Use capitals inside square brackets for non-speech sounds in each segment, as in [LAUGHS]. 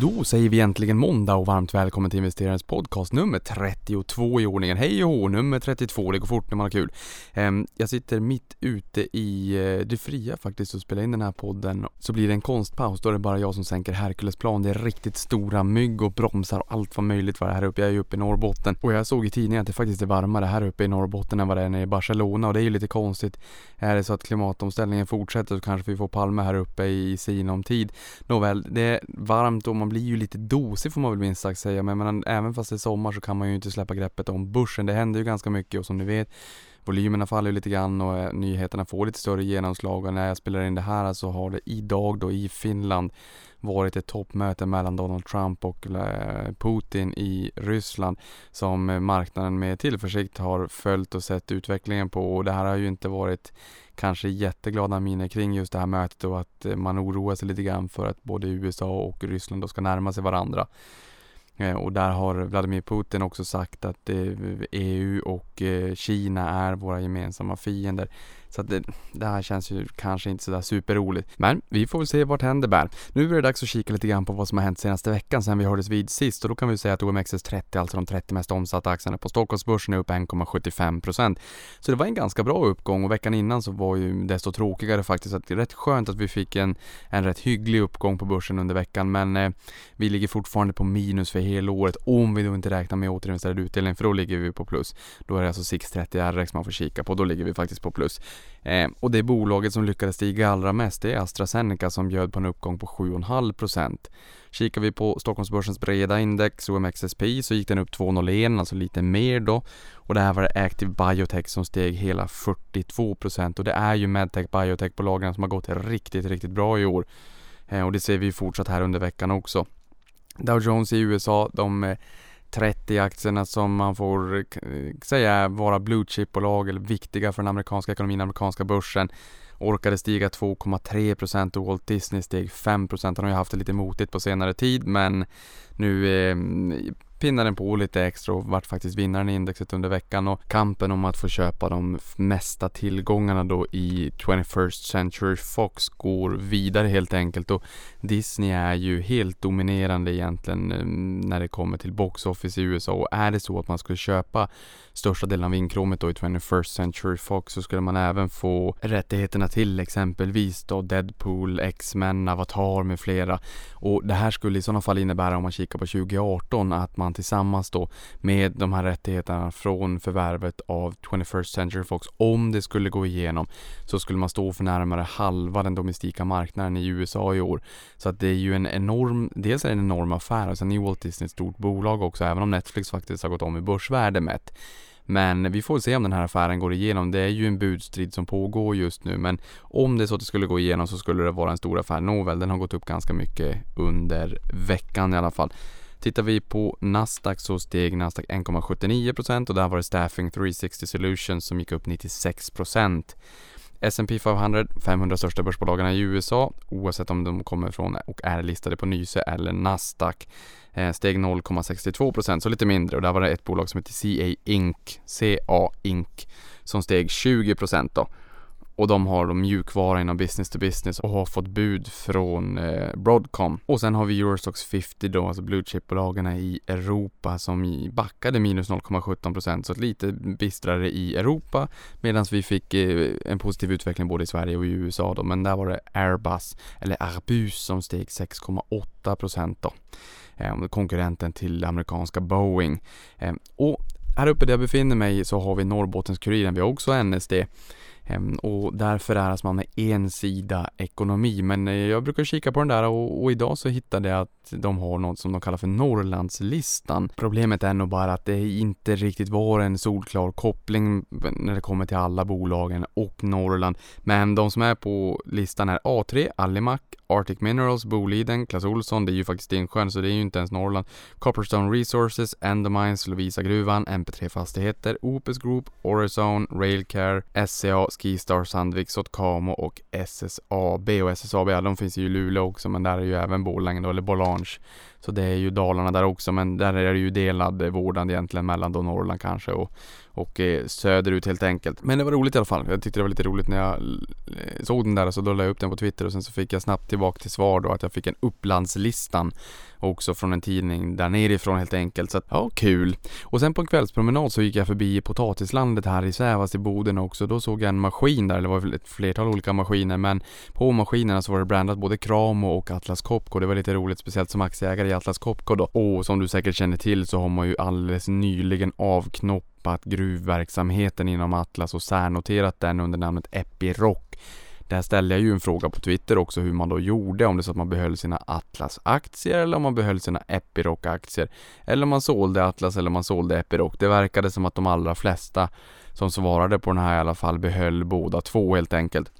Då säger vi äntligen måndag och varmt välkommen till investerarens podcast nummer 32 i ordningen. Hej och hå, nummer 32, det går fort när man har kul. Ehm, jag sitter mitt ute i eh, det fria faktiskt och spelar in den här podden. Så blir det en konstpaus, då är det bara jag som sänker Herkulesplan. Det är riktigt stora mygg och bromsar och allt vad möjligt var det här uppe. Jag är ju uppe i Norrbotten och jag såg i tidningen att det faktiskt är varmare här uppe i Norrbotten än vad det är nere i Barcelona och det är ju lite konstigt. Är det så att klimatomställningen fortsätter så kanske vi får Palme här uppe i sinom tid. Nåväl, det är varmt och man man blir ju lite dosig får man väl minst sagt säga. Men, men även fast det är sommar så kan man ju inte släppa greppet om börsen. Det händer ju ganska mycket och som ni vet volymerna faller ju lite grann och eh, nyheterna får lite större genomslag och när jag spelar in det här så har det idag då i Finland varit ett toppmöte mellan Donald Trump och eh, Putin i Ryssland som marknaden med tillförsikt har följt och sett utvecklingen på och det här har ju inte varit kanske jätteglada miner kring just det här mötet och att eh, man oroar sig lite grann för att både USA och Ryssland då ska närma sig varandra. Eh, och där har Vladimir Putin också sagt att eh, EU och Kina är våra gemensamma fiender. Så att det, det här känns ju kanske inte sådär superroligt. Men vi får väl se vart händer bär. Nu är det dags att kika lite grann på vad som har hänt senaste veckan sedan vi hördes vid sist och då kan vi säga att OMXS30, alltså de 30 mest omsatta aktierna på Stockholmsbörsen är upp 1,75%. Så det var en ganska bra uppgång och veckan innan så var ju desto tråkigare faktiskt. Så att det är rätt skönt att vi fick en, en rätt hygglig uppgång på börsen under veckan men eh, vi ligger fortfarande på minus för hela året om vi då inte räknar med återinvesterad utdelning för då ligger vi på plus. Då är det alltså 630 RX man får kika på, då ligger vi faktiskt på plus. Eh, och det bolaget som lyckades stiga allra mest det är AstraZeneca som bjöd på en uppgång på 7,5%. Kikar vi på Stockholmsbörsens breda index OMXSPI så gick den upp 2,01, alltså lite mer då. Och det här var det Active Biotech som steg hela 42% och det är ju medtech biotech-bolagen som har gått riktigt, riktigt bra i år. Eh, och det ser vi ju fortsatt här under veckan också. Dow Jones i USA, de eh, 30 aktierna som man får säga vara blue chip-bolag eller viktiga för den amerikanska ekonomin, amerikanska börsen orkade stiga 2,3% och Walt Disney steg 5%. Han har ju haft det lite motigt på senare tid men nu eh, pinnade den på lite extra och vart faktiskt vinnaren i indexet under veckan och kampen om att få köpa de mesta tillgångarna då i 21st Century Fox går vidare helt enkelt och Disney är ju helt dominerande egentligen ehm, när det kommer till box office i USA och är det så att man skulle köpa största delen av inkråmet då i 21st Century Fox så skulle man även få rättigheterna till exempelvis då Deadpool, X-Men, Avatar med flera och det här skulle i sådana fall innebära om man kikar på 2018 att man tillsammans då med de här rättigheterna från förvärvet av 21st Century Fox om det skulle gå igenom så skulle man stå för närmare halva den domestika marknaden i USA i år. Så att det är ju en enorm, dels är det en enorm affär och sen är Walt Disney ett stort bolag också även om Netflix faktiskt har gått om i börsvärde mätt. Men vi får se om den här affären går igenom. Det är ju en budstrid som pågår just nu men om det är så att det skulle gå igenom så skulle det vara en stor affär. Nåväl, den har gått upp ganska mycket under veckan i alla fall. Tittar vi på Nasdaq så steg Nasdaq 1,79% och där var det Staffing 360 Solutions som gick upp 96%. S&P 500, 500 största börsbolagen i USA, oavsett om de kommer från och är listade på Nyse eller Nasdaq, eh, steg 0,62% så lite mindre och där var det ett bolag som heter CA Inc, CA Inc som steg 20% då. Och de har de mjukvara inom business to business och har fått bud från eh, Broadcom. Och sen har vi Eurostox 50 då, alltså blue chip-bolagen i Europa som backade minus 0,17% så lite bistrare i Europa medan vi fick eh, en positiv utveckling både i Sverige och i USA då. Men där var det Airbus, eller Airbus som steg 6,8% då. Eh, konkurrenten till amerikanska Boeing. Eh, och här uppe där jag befinner mig så har vi Norrbottens-Kuriren, vi har också NSD. Och därför är man med ensida ekonomi. Men eh, jag brukar kika på den där och, och idag så hittade jag att de har något som de kallar för Norrlandslistan. Problemet är nog bara att det inte riktigt var en solklar koppling när det kommer till alla bolagen och Norrland. Men de som är på listan är A3, Alimak, Arctic Minerals, Boliden, Clas Olsson, det är ju faktiskt Stensjön så det är ju inte ens Norrland. Copperstone Resources, Endomines, Lovisa-gruvan, MP3 Fastigheter, Opus Group, Orizon, Railcare, SCA, Skistar, Sandvik, Sotkamo och SSAB. Och SSAB, ja, de finns ju i Luleå också men där är ju även Borlänge då, eller Bolange Så det är ju Dalarna där också men där är det ju delad vårdnad egentligen mellan då Norrland kanske och, och eh, söderut helt enkelt. Men det var roligt i alla fall. Jag tyckte det var lite roligt när jag eh, såg den där så då la jag upp den på Twitter och sen så fick jag snabbt tillbaka till svar då att jag fick en Upplandslistan också från en tidning där nerifrån helt enkelt. Så att, ja, kul. Och sen på en kvällspromenad så gick jag förbi potatislandet här i Sävast i Boden också. Då såg jag en maskin där, det var ett flertal olika maskiner men på maskinerna så var det brandat både Kramo och Atlas Copco. Det var lite roligt, speciellt som aktieägare i Atlas Copco då. Och som du säkert känner till så har man ju alldeles nyligen avknoppat gruvverksamheten inom Atlas och särnoterat den under namnet Epiroc. Där ställde jag ju en fråga på Twitter också hur man då gjorde, om det så att man behöll sina Atlas-aktier eller om man behöll sina Epiroc-aktier. Eller om man sålde Atlas eller om man sålde Epiroc. Det verkade som att de allra flesta som svarade på den här i alla fall behöll båda två helt enkelt.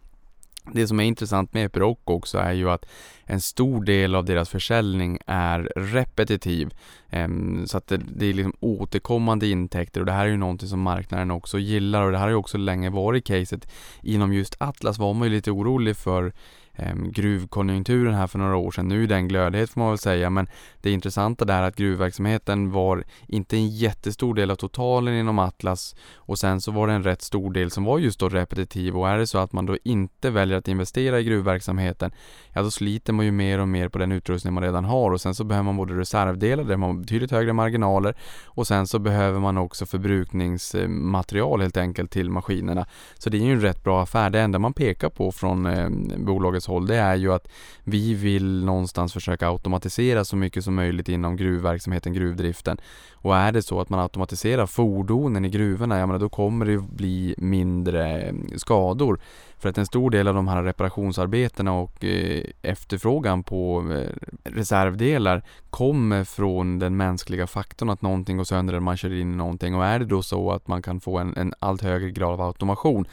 Det som är intressant med Epiroc också är ju att en stor del av deras försäljning är repetitiv. Ehm, så att det, är liksom återkommande intäkter och det här är ju någonting som marknaden också gillar och det här har ju också länge varit caset. Inom just Atlas var man ju lite orolig för Ehm, gruvkonjunkturen här för några år sedan. Nu är den glödhet får man väl säga men det intressanta där är att gruvverksamheten var inte en jättestor del av totalen inom Atlas och sen så var det en rätt stor del som var just då repetitiv och är det så att man då inte väljer att investera i gruvverksamheten ja då sliter man ju mer och mer på den utrustning man redan har och sen så behöver man både reservdelar där man har betydligt högre marginaler och sen så behöver man också förbrukningsmaterial helt enkelt till maskinerna. Så det är ju en rätt bra affär. Det enda man pekar på från eh, bolagets håll det är ju att vi vill någonstans försöka automatisera så mycket som möjligt inom gruvverksamheten, gruvdriften. Och är det så att man automatiserar fordonen i gruvorna, ja men då kommer det bli mindre eh, skador. För att en stor del av de här reparationsarbetena och eh, efterfrågan på eh, reservdelar kommer från den mänskliga faktorn att någonting går sönder eller man kör in i någonting. Och är det då så att man kan få en, en allt högre grad av automation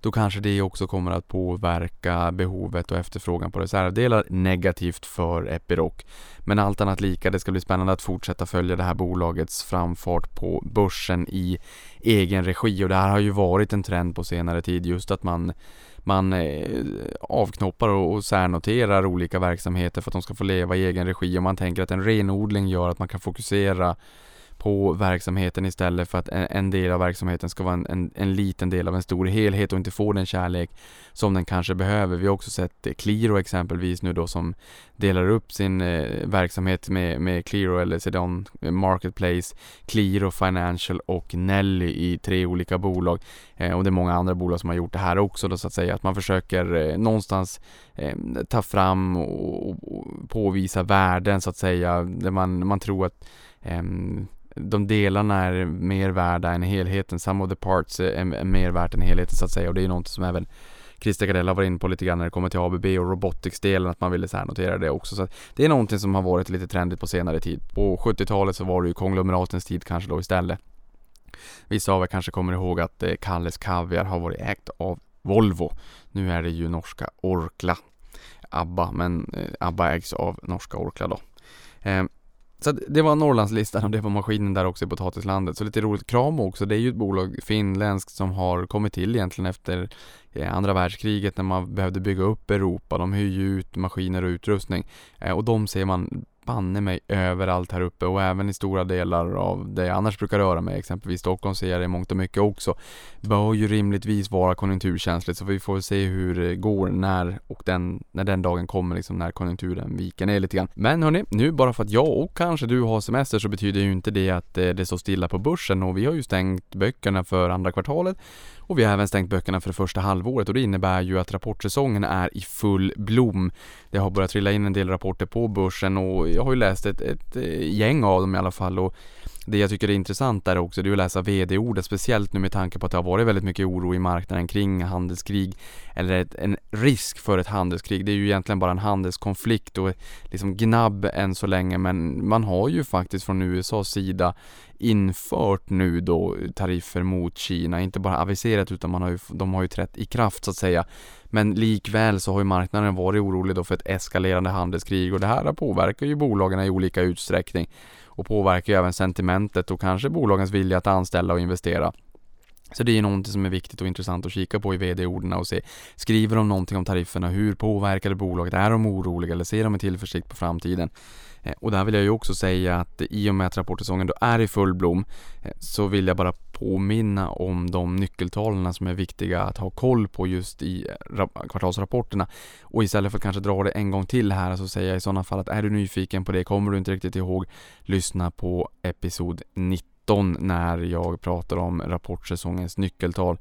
då kanske det också kommer att påverka behovet och efterfrågan på reservdelar negativt för Epiroc. Men allt annat lika, det ska bli spännande att fortsätta följa det här bolagets framfart på börsen i egen regi. Och det här har ju varit en trend på senare tid just att man man eh, avknoppar och särnoterar olika verksamheter för att de ska få leva i egen regi. Och man tänker att en renodling gör att man kan fokusera på verksamheten istället för att en, del av verksamheten ska vara en, en, en, liten del av en stor helhet och inte få den kärlek som den kanske behöver. Vi har också sett eh, Qliro exempelvis nu då som delar upp sin eh, verksamhet med, med Qliro eller Sedon eh, Marketplace, Qliro Financial och Nelly i tre olika bolag. Eh, och det är många andra bolag som har gjort det här också då så att säga. Att man försöker eh, någonstans eh, ta fram och, och, påvisa värden så att säga. Där man, man tror att ehm, de delarna är mer värda än helheten. Some of the parts är, är mer värt än helheten så att säga och det är något som även Christer Gardella var inne på lite grann när det kommer till ABB och robotics-delen, att man ville notera det också. Så det är någonting som har varit lite trendigt på senare tid. På 70-talet så var det ju konglomeratens tid kanske då istället. Vissa av er kanske kommer ihåg att eh, Kalles Kaviar har varit ägt av Volvo. Nu är det ju norska Orkla. ABBA, men eh, ABBA ägs av norska Orkla då. Ehm, så det var Norrlandslistan och det var maskinen där också i potatislandet. Så lite roligt. Kramo också, det är ju ett bolag finländskt som har kommit till egentligen efter eh, andra världskriget när man behövde bygga upp Europa. De hyr ju ut maskiner och utrustning eh, och de ser man banne mig överallt här uppe och även i stora delar av det jag annars brukar röra mig, exempelvis Stockholm ser jag det i mångt och mycket också, bör ju rimligtvis vara konjunkturkänsligt så vi får se hur det går när och den, när den dagen kommer liksom när konjunkturen viker ner lite grann. Men hörni, nu bara för att jag och kanske du har semester så betyder ju inte det att eh, det står stilla på börsen. Och vi har ju stängt böckerna för andra kvartalet och vi har även stängt böckerna för det första halvåret och det innebär ju att rapportsäsongen är i full blom. Det har börjat trilla in en del rapporter på börsen och jag har ju läst ett, ett eh, gäng av dem i alla fall och det jag tycker är intressant där också det är att läsa vd-ordet, speciellt nu med tanke på att det har varit väldigt mycket oro i marknaden kring handelskrig eller ett, en risk för ett handelskrig. Det är ju egentligen bara en handelskonflikt och liksom gnabb än så länge men man har ju faktiskt från USAs sida infört nu då tariffer mot Kina, inte bara aviserat utan man har ju, de har ju trätt i kraft så att säga. Men likväl så har ju marknaden varit orolig då för ett eskalerande handelskrig och det här påverkar ju bolagen i olika utsträckning och påverkar ju även sentimentet och kanske bolagens vilja att anställa och investera. Så det är ju någonting som är viktigt och intressant att kika på i vd-orden och se. Skriver de någonting om tarifferna? Hur påverkar det bolaget? Är de oroliga eller ser de med tillförsikt på framtiden? Eh, och där vill jag ju också säga att i och med att rapportsäsongen då är i full blom eh, så vill jag bara påminna om de nyckeltalen som är viktiga att ha koll på just i kvartalsrapporterna. Och istället för att kanske dra det en gång till här så säger jag i sådana fall att är du nyfiken på det, kommer du inte riktigt ihåg, lyssna på episod 19 när jag pratar om rapportsäsongens nyckeltal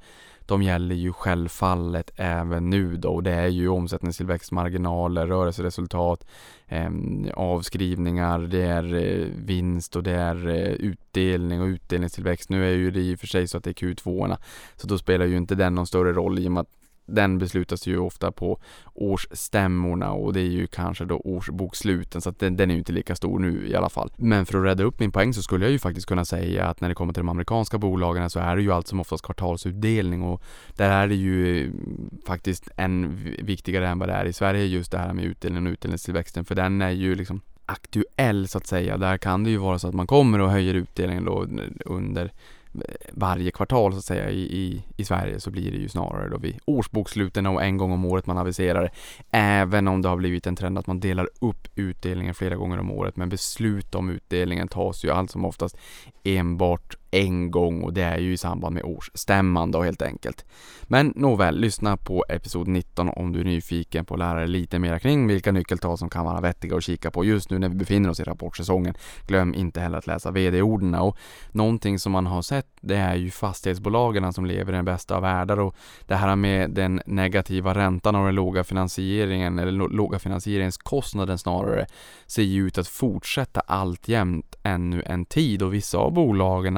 de gäller ju självfallet även nu då och det är ju omsättningstillväxtmarginaler, rörelseresultat, eh, avskrivningar, det är eh, vinst och det är eh, utdelning och utdelningstillväxt. Nu är ju det i och för sig så att det är Q2 så då spelar ju inte den någon större roll i och med att den beslutas ju ofta på årsstämmorna och det är ju kanske då årsboksluten så att den, den är ju inte lika stor nu i alla fall. Men för att rädda upp min poäng så skulle jag ju faktiskt kunna säga att när det kommer till de amerikanska bolagen så är det ju allt som oftast kvartalsutdelning och där är det ju mm, faktiskt än viktigare än vad det är i Sverige just det här med utdelning och utdelningstillväxten för den är ju liksom aktuell så att säga. Där kan det ju vara så att man kommer och höjer utdelningen då under varje kvartal så att säga i, i, i Sverige så blir det ju snarare då vid årsboksluten och en gång om året man aviserar. Även om det har blivit en trend att man delar upp utdelningen flera gånger om året men beslut om utdelningen tas ju allt som oftast enbart en gång och det är ju i samband med årsstämman då helt enkelt. Men nåväl, lyssna på episod 19 om du är nyfiken på att lära dig lite mer kring vilka nyckeltal som kan vara vettiga att kika på just nu när vi befinner oss i rapportsäsongen. Glöm inte heller att läsa VD-orden och någonting som man har sett det är ju fastighetsbolagen som lever i den bästa av världar och det här med den negativa räntan och den låga finansieringen eller låga finansieringskostnaden snarare ser ju ut att fortsätta alltjämt ännu en tid och vissa av bolagen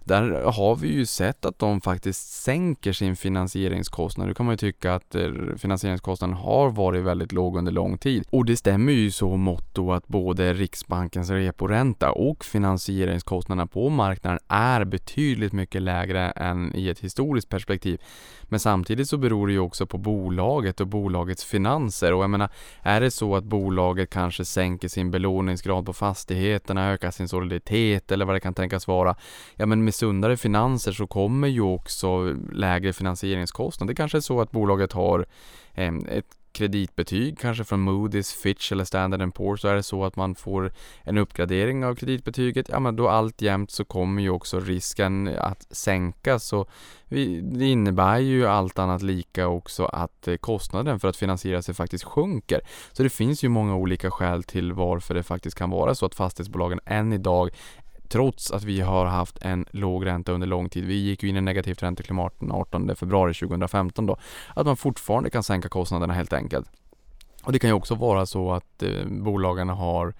där har vi ju sett att de faktiskt sänker sin finansieringskostnad. Nu kan man ju tycka att eh, finansieringskostnaden har varit väldigt låg under lång tid och det stämmer ju så motto att både Riksbankens reporänta och finansieringskostnaderna på marknaden är betydligt mycket lägre än i ett historiskt perspektiv. Men samtidigt så beror det ju också på bolaget och bolagets finanser och jag menar, är det så att bolaget kanske sänker sin belåningsgrad på fastigheterna, ökar sin soliditet eller vad det kan tänkas vara, ja men med sundare finanser så kommer ju också lägre finansieringskostnader. Det kanske är så att bolaget har ehm, ett kreditbetyg, kanske från Moody's, Fitch eller Standard Poor's, så är det så att man får en uppgradering av kreditbetyget, ja men då alltjämt så kommer ju också risken att sänkas. Så det innebär ju allt annat lika också att eh, kostnaden för att finansiera sig faktiskt sjunker. Så det finns ju många olika skäl till varför det faktiskt kan vara så att fastighetsbolagen än idag trots att vi har haft en låg ränta under lång tid. Vi gick ju in i negativt ränteklimat den 18 februari 2015 då. Att man fortfarande kan sänka kostnaderna helt enkelt. Och det kan ju också vara så att eh, bolagen har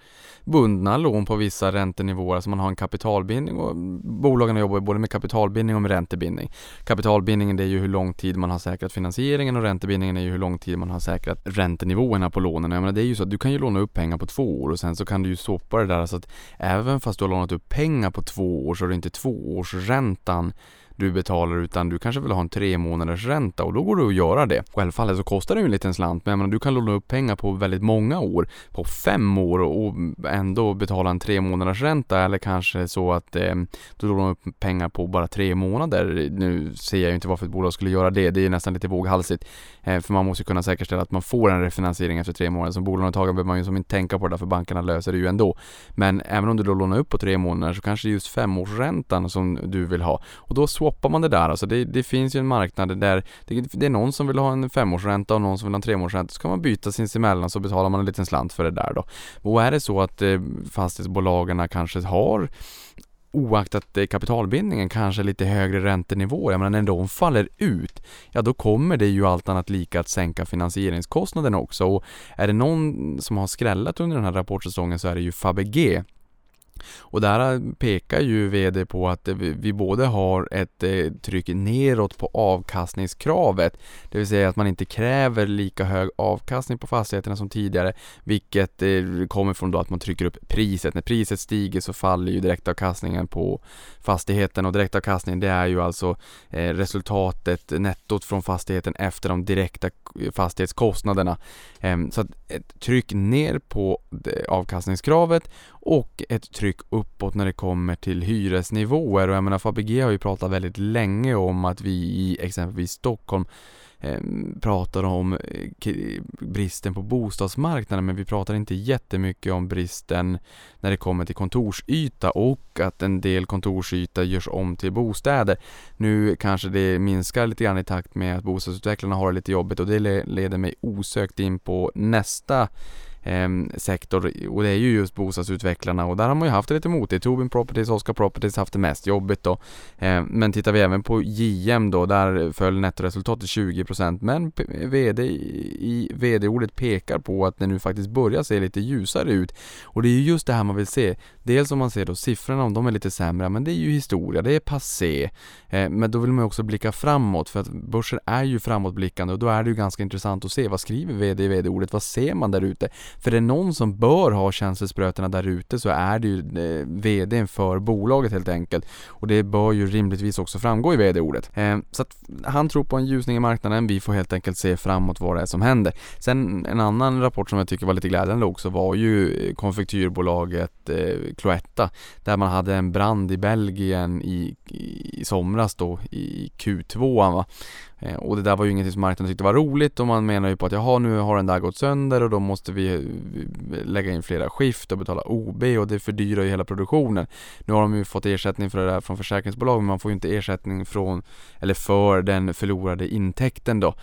bundna lån på vissa räntenivåer, alltså man har en kapitalbindning och bolagen jobbar både med kapitalbindning och med räntebindning. Kapitalbindningen det är ju hur lång tid man har säkrat finansieringen och räntebindningen är ju hur lång tid man har säkrat räntenivåerna på lånen. Jag menar, det är ju så att du kan ju låna upp pengar på två år och sen så kan du ju sopa det där så att även fast du har lånat upp pengar på två år så är det inte tvåårsräntan du betalar utan du kanske vill ha en tre månaders ränta och då går det att göra det. Självfallet så kostar det ju en liten slant men menar, du kan låna upp pengar på väldigt många år, på fem år och ändå betala en tre månaders ränta eller kanske så att eh, du lånar upp pengar på bara tre månader. Nu ser jag ju inte varför ett bolag skulle göra det, det är nästan lite våghalsigt. Eh, för man måste kunna säkerställa att man får en refinansiering efter tre månader. Som bolånetagare behöver man ju som inte tänka på det där för bankerna löser det ju ändå. Men även om du då lånar upp på tre månader så kanske det är just femårsräntan som du vill ha och då toppar man det där. Alltså det, det finns ju en marknad där det, det, är någon som vill ha en femårsränta och någon som vill ha en tremårsränta. Så kan man byta sinsemellan så betalar man en liten slant för det där då. Och är det så att eh, fastighetsbolagen kanske har oaktat eh, kapitalbindningen kanske lite högre räntenivåer, men när de faller ut, ja då kommer det ju allt annat lika att sänka finansieringskostnaderna också. Och är det någon som har skrällat under den här rapportsäsongen så är det ju Fabege och där pekar ju VD på att vi både har ett eh, tryck neråt på avkastningskravet, det vill säga att man inte kräver lika hög avkastning på fastigheterna som tidigare, vilket eh, kommer från då att man trycker upp priset. När priset stiger så faller ju direktavkastningen på fastigheten och direktavkastningen det är ju alltså eh, resultatet, nettot från fastigheten efter de direkta fastighetskostnaderna. Ehm, så att ett tryck ner på avkastningskravet och ett tryck uppåt när det kommer till hyresnivåer och jag menar Fabege har ju pratat väldigt länge om att vi i exempelvis Stockholm eh, pratar om eh, bristen på bostadsmarknaden men vi pratar inte jättemycket om bristen när det kommer till kontorsyta och att en del kontorsyta görs om till bostäder. Nu kanske det minskar lite grann i takt med att bostadsutvecklarna har det lite jobbigt och det leder mig osökt in på nästa eh, sektor och det är ju just bostadsutvecklarna och där har man ju haft det lite motigt. Tobin Properties, Oscar Properties haft det mest jobbigt då. Eh, men tittar vi även på JM då, där föll nettoresultatet 20% men VD i VD-ordet pekar på att det nu faktiskt börjar se lite ljusare ut. Och det är ju just det här man vill se. Dels om man ser då siffrorna, om de är lite sämre, men det är ju historia, det är passé. Eh, men då vill man också blicka framåt för att börsen är ju framåtblickande och då är det ju ganska intressant att se vad skriver VD i VD-ordet, vad ser man där ute? För det är någon som bör ha känselsprötena där ute så är det ju eh, VDn för bolaget helt enkelt. Och det bör ju rimligtvis också framgå i VD-ordet. Eh, så att han tror på en ljusning i marknaden. Vi får helt enkelt se framåt vad det är som händer. Sen en annan rapport som jag tycker var lite glädjande också var ju eh, konfektyrbolaget Cloetta där man hade en brand i Belgien i, i somras då i Q2 va? Eh, och det där var ju ingenting som marknaden tyckte var roligt och man menar ju på att jaha nu har den där gått sönder och då måste vi eh, eh, lägga in flera skift och betala OB och det fördyrar ju hela produktionen. Nu har de ju fått ersättning för det där från försäkringsbolag men man får ju inte ersättning från eller för den förlorade intäkten då.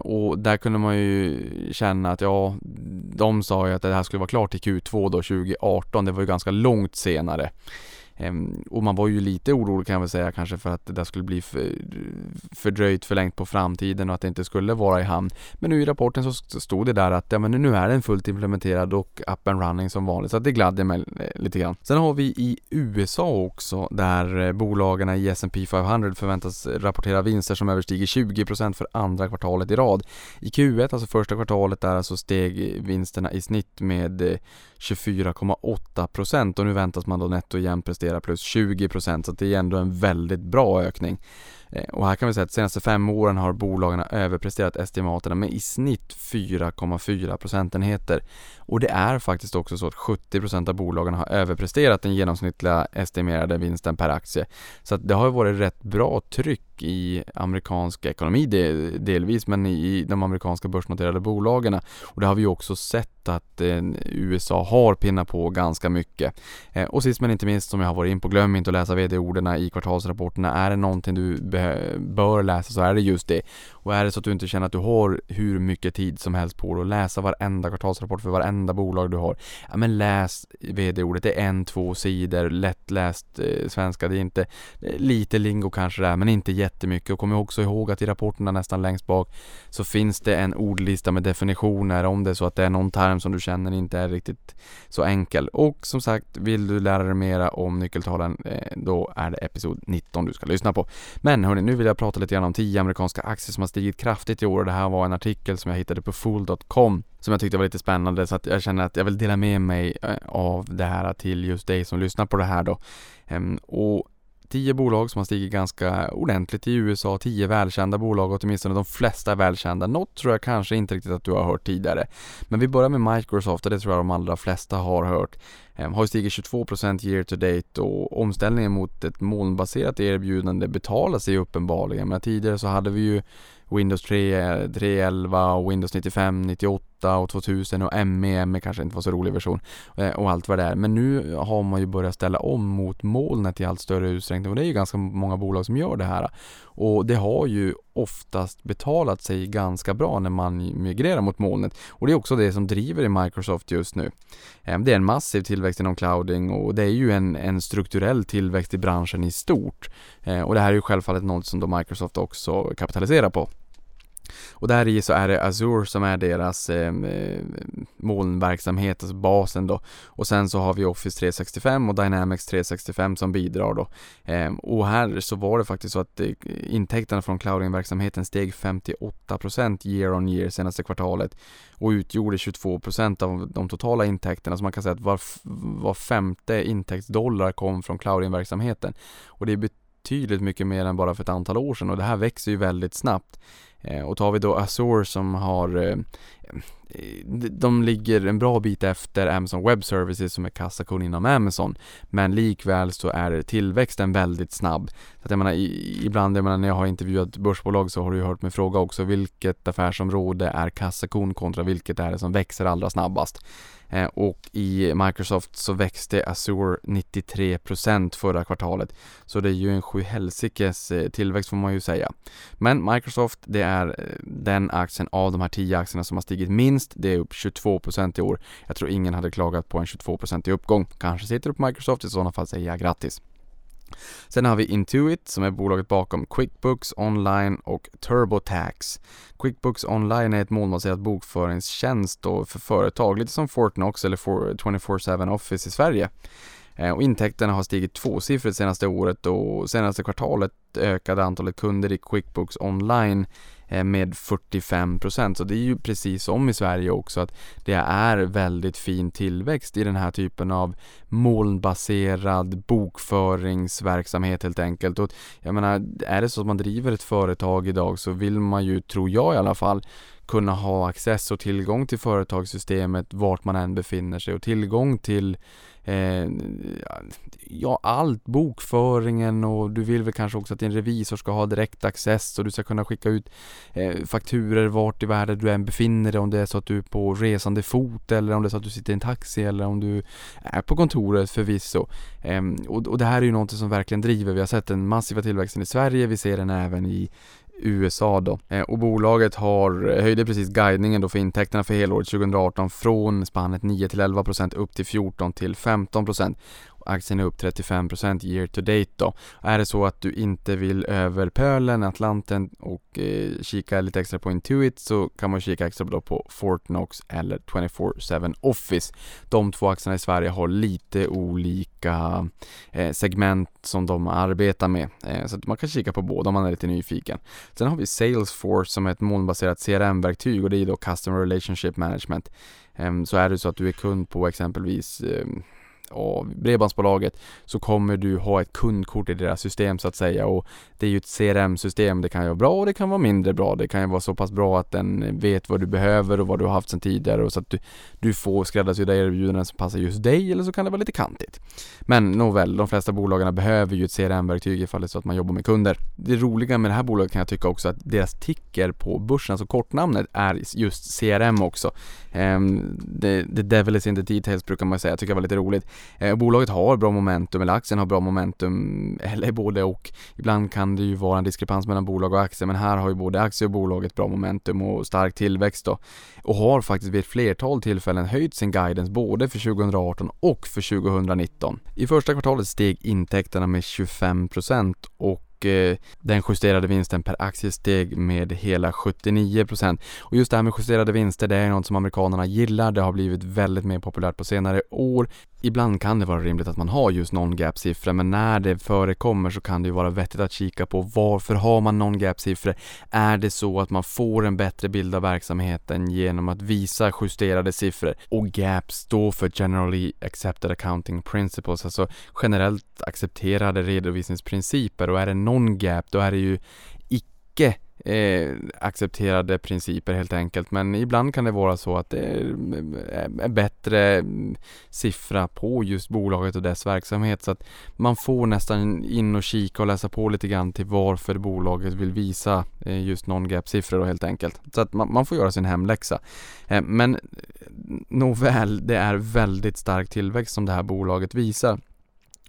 Och där kunde man ju känna att ja, de sa ju att det här skulle vara klart till Q2 då 2018. Det var ju ganska långt senare. Ehm, och man var ju lite orolig kan jag väl säga kanske för att det där skulle bli fördröjt, förlängt på framtiden och att det inte skulle vara i hamn. Men nu i rapporten så stod det där att ja, men nu är den fullt implementerad och up and running som vanligt. Så det gladde mig eh, lite grann. Sen har vi i USA också där eh, bolagen i S&P 500 förväntas rapportera vinster som överstiger 20% för andra kvartalet i rad. I Q1, alltså första kvartalet där, så steg vinsterna i snitt med eh, 24,8% och nu väntas man då netto igen prestera plus 20% så det är ändå en väldigt bra ökning. Eh, och här kan vi säga att de senaste fem åren har bolagen överpresterat estimaterna med i snitt 4,4 procentenheter. Och det är faktiskt också så att 70% av bolagen har överpresterat den genomsnittliga estimerade vinsten per aktie. Så att det har varit rätt bra tryck i amerikansk ekonomi delvis, men i de amerikanska börsnoterade bolagen. Och det har vi också sett att eh, USA har pinnat på ganska mycket. Eh, och sist men inte minst som jag har varit in på, glöm inte att läsa vd-orden i kvartalsrapporterna. Är det någonting du bör läsa så är det just det. Och är det så att du inte känner att du har hur mycket tid som helst på dig att läsa varenda kvartalsrapport för varenda bolag du har. Ja men läs vd-ordet, det är en, två sidor, lättläst eh, svenska. Det är inte eh, lite lingo kanske det är, men inte jättemycket. Och kom också ihåg att i rapporterna nästan längst bak så finns det en ordlista med definitioner om det så att det är någon term som du känner inte är riktigt så enkel. Och som sagt, vill du lära dig mera om nyckeltalen eh, då är det episod 19 du ska lyssna på. Men hörni, nu vill jag prata lite grann om 10 amerikanska aktier som har stigit kraftigt i år och det här var en artikel som jag hittade på fool.com som jag tyckte var lite spännande så att jag känner att jag vill dela med mig eh, av det här till just dig som lyssnar på det här då. Ehm, och tio bolag som har stigit ganska ordentligt i USA, tio välkända bolag och åtminstone de flesta är välkända. Något tror jag kanske inte riktigt att du har hört tidigare. Men vi börjar med Microsoft och det tror jag de allra flesta har hört. Ehm, har stigit 22% year to date och omställningen mot ett molnbaserat erbjudande betalar sig uppenbarligen. Men tidigare så hade vi ju Windows 3, 3.11 och Windows 95, 98 och 2000 och ME, ME kanske inte var så rolig version eh, och allt vad det är. Men nu har man ju börjat ställa om mot molnet i allt större utsträckning och det är ju ganska många bolag som gör det här. Och det har ju oftast betalat sig ganska bra när man migrerar mot molnet och det är också det som driver i Microsoft just nu. Eh, det är en massiv tillväxt inom clouding och det är ju en, en strukturell tillväxt i branschen i stort. Eh, och det här är ju självfallet något som då Microsoft också kapitaliserar på. Och där i så är det Azure som är deras ehm, eh, molnverksamhet, alltså basen då. Och sen så har vi Office 365 och Dynamics 365 som bidrar då. Eh, och här så var det faktiskt så att eh, intäkterna från clouding-verksamheten steg 58% year on year senaste kvartalet och utgjorde 22% av de totala intäkterna. Så man kan säga att var, var femte intäktsdollar kom från clouding-verksamheten. Och det är betydligt mycket mer än bara för ett antal år sedan och det här växer ju väldigt snabbt. Eh, och tar vi då Azure som har eh, eh, de ligger en bra bit efter Amazon Web Services som är kassakon inom Amazon. Men likväl så är tillväxten väldigt snabb. Så att jag menar, ibland jag menar, när jag har intervjuat börsbolag så har du hört mig fråga också vilket affärsområde är kassakon kontra vilket är det som växer allra snabbast. Eh, och i Microsoft så växte Azure 93% förra kvartalet. Så det är ju en sjuhelsikes eh, tillväxt får man ju säga. Men Microsoft, det är eh, den aktien av de här 10 aktierna som har stigit minst. Det är upp 22% i år. Jag tror ingen hade klagat på en 22% i uppgång. Kanske sitter du på Microsoft, i sådana fall säger jag grattis. Sen har vi Intuit som är bolaget bakom QuickBooks Online och TurboTax. QuickBooks Online är ett molnbaserat bokföringstjänst för företag, lite som Fortnox eller 24-7 Office i Sverige. Eh, och intäkterna har stigit tvåsiffrigt senaste året och senaste kvartalet ökade antalet kunder i QuickBooks Online eh, med 45% Så det är ju precis som i Sverige också att det är väldigt fin tillväxt i den här typen av molnbaserad bokföringsverksamhet helt enkelt. Och jag menar, är det så att man driver ett företag idag så vill man ju, tror jag i alla fall, kunna ha access och tillgång till företagssystemet vart man än befinner sig och tillgång till eh, ja, allt, bokföringen och du vill väl kanske också att din revisor ska ha direkt access och du ska kunna skicka ut eh, fakturer vart i världen du än befinner dig om det är så att du är på resande fot eller om det är så att du sitter i en taxi eller om du är på kontoret förvisso. Eh, och, och det här är ju någonting som verkligen driver. Vi har sett den massiva tillväxten i Sverige, vi ser den även i USA då. Eh, och bolaget har, eh, höjde precis guidningen då för intäkterna för helåret 2018 från spannet 9 till 11 procent upp till 14 till 15 procent. Aktien är upp 35% year to date då. Är det så att du inte vill över pölen, Atlanten och eh, kika lite extra på Intuit så kan man kika extra då på Fortnox eller 24-7 Office. De två aktierna i Sverige har lite olika eh, segment som de arbetar med. Eh, så man kan kika på båda om man är lite nyfiken. Sen har vi Salesforce som är ett molnbaserat CRM-verktyg och det är då Customer Relationship Management. Ehm, så är det så att du är kund på exempelvis ehm, av Bredbandsbolaget så kommer du ha ett kundkort i deras system så att säga och det är ju ett CRM-system. Det kan ju vara bra och det kan vara mindre bra. Det kan ju vara så pass bra att den vet vad du behöver och vad du har haft sedan tidigare och så att du, du får skräddarsydda erbjudanden som passar just dig eller så kan det vara lite kantigt. Men nåväl, de flesta bolagen behöver ju ett CRM-verktyg ifall det är så att man jobbar med kunder. Det roliga med det här bolaget kan jag tycka också att deras ticker på börsen, alltså kortnamnet, är just CRM också. Um, the, the devil is in the details brukar man säga, jag tycker det var lite roligt. Eh, bolaget har bra momentum, eller aktien har bra momentum, [LAUGHS] eller både och. Ibland kan det ju vara en diskrepans mellan bolag och aktie, men här har ju både aktie och bolaget bra momentum och stark tillväxt då. Och har faktiskt vid ett flertal tillfällen höjt sin guidance både för 2018 och för 2019. I första kvartalet steg intäkterna med 25% och eh, den justerade vinsten per aktie steg med hela 79%. Och just det här med justerade vinster, det är något som amerikanerna gillar. Det har blivit väldigt mer populärt på senare år. Ibland kan det vara rimligt att man har just non-gap-siffror, men när det förekommer så kan det ju vara vettigt att kika på varför har man non-gap-siffror? Är det så att man får en bättre bild av verksamheten genom att visa justerade siffror? Och GAP står för Generally Accepted Accounting Principles, alltså generellt accepterade redovisningsprinciper och är det non-gap då är det ju icke eh, accepterade principer helt enkelt. Men ibland kan det vara så att det är eh, en bättre mm, siffra på just bolaget och dess verksamhet. Så att man får nästan in och kika och läsa på lite grann till varför bolaget vill visa eh, just non-gap-siffror helt enkelt. Så att man, man får göra sin hemläxa. Eh, men eh, nåväl, det är väldigt stark tillväxt som det här bolaget visar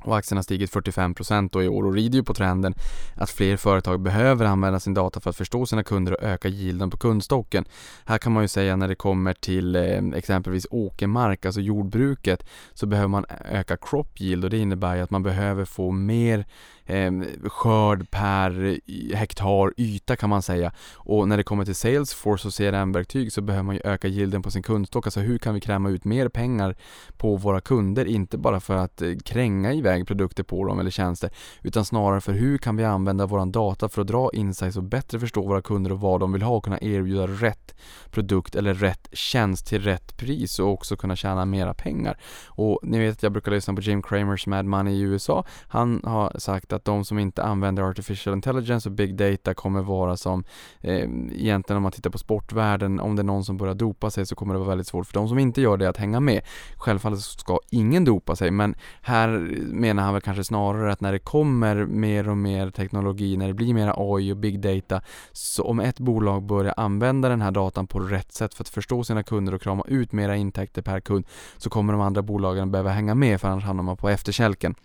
och aktien har stigit 45% i år och rider ju på trenden att fler företag behöver använda sin data för att förstå sina kunder och öka yielden på kundstocken. Här kan man ju säga när det kommer till eh, exempelvis åkermark, alltså jordbruket, så behöver man öka crop yield och det innebär ju att man behöver få mer eh, skörd per hektar yta kan man säga. Och när det kommer till Salesforce och CRM-verktyg så behöver man ju öka yielden på sin kundstock. Alltså hur kan vi kräma ut mer pengar på våra kunder? Inte bara för att eh, kränga iväg iväg produkter på dem eller tjänster utan snarare för hur kan vi använda våran data för att dra insights och bättre förstå våra kunder och vad de vill ha och kunna erbjuda rätt produkt eller rätt tjänst till rätt pris och också kunna tjäna mera pengar. Och ni vet att jag brukar lyssna på Jim Cramers Mad Money i USA. Han har sagt att de som inte använder artificial intelligence och big data kommer vara som eh, egentligen om man tittar på sportvärlden, om det är någon som börjar dopa sig så kommer det vara väldigt svårt för de som inte gör det att hänga med. Självfallet ska ingen dopa sig men här menar han väl kanske snarare att när det kommer mer och mer teknologi, när det blir mer AI och big data så om ett bolag börjar använda den här datan på rätt sätt för att förstå sina kunder och krama ut mera intäkter per kund så kommer de andra bolagen behöva hänga med för annars hamnar man på efterkälken.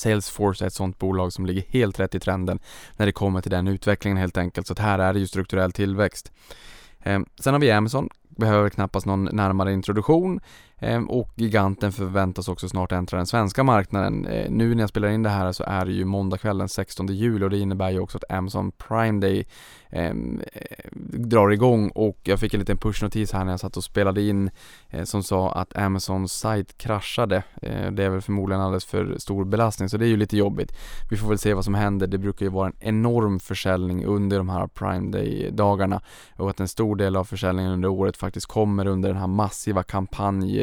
Salesforce är ett sånt bolag som ligger helt rätt i trenden när det kommer till den utvecklingen helt enkelt. Så att här är det ju strukturell tillväxt. Ehm, sen har vi Amazon, behöver knappast någon närmare introduktion. Ehm, och giganten förväntas också snart äntra den svenska marknaden. Eh, nu när jag spelar in det här så är det ju måndag kväll den 16 juli och det innebär ju också att Amazon Prime Day ehm, eh, drar igång och jag fick en liten pushnotis här när jag satt och spelade in eh, som sa att Amazons sajt kraschade. Eh, det är väl förmodligen alldeles för stor belastning så det är ju lite jobbigt. Vi får väl se vad som händer. Det brukar ju vara en enorm försäljning under de här Prime Day-dagarna och att en stor del av försäljningen under året faktiskt kommer under den här massiva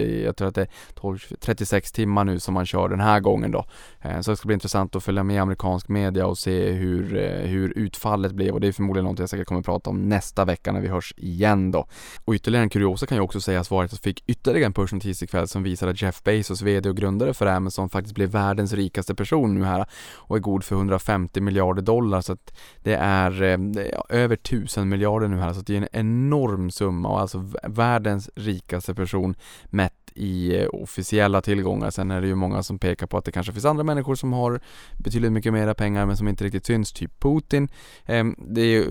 jag tror att det är 12, 36 timmar nu som man kör den här gången då. Eh, så det ska bli intressant att följa med amerikansk media och se hur, eh, hur utfallet blev och det är förmodligen något jag säkert kommer att prata om nästa vecka när vi hörs igen då. Och ytterligare en kuriosa kan ju också sägas vara att jag fick ytterligare en pushnotis ikväll som visar att Jeff Bezos, VD och grundare för Amazon faktiskt blev världens rikaste person nu här och är god för 150 miljarder dollar så att det är, ja, det är över 1000 miljarder nu här så att det är en enorm summa och alltså världens rikaste person mätt i eh, officiella tillgångar. Sen är det ju många som pekar på att det kanske finns andra människor som har betydligt mycket mera pengar men som inte riktigt syns, typ Putin. Ehm, det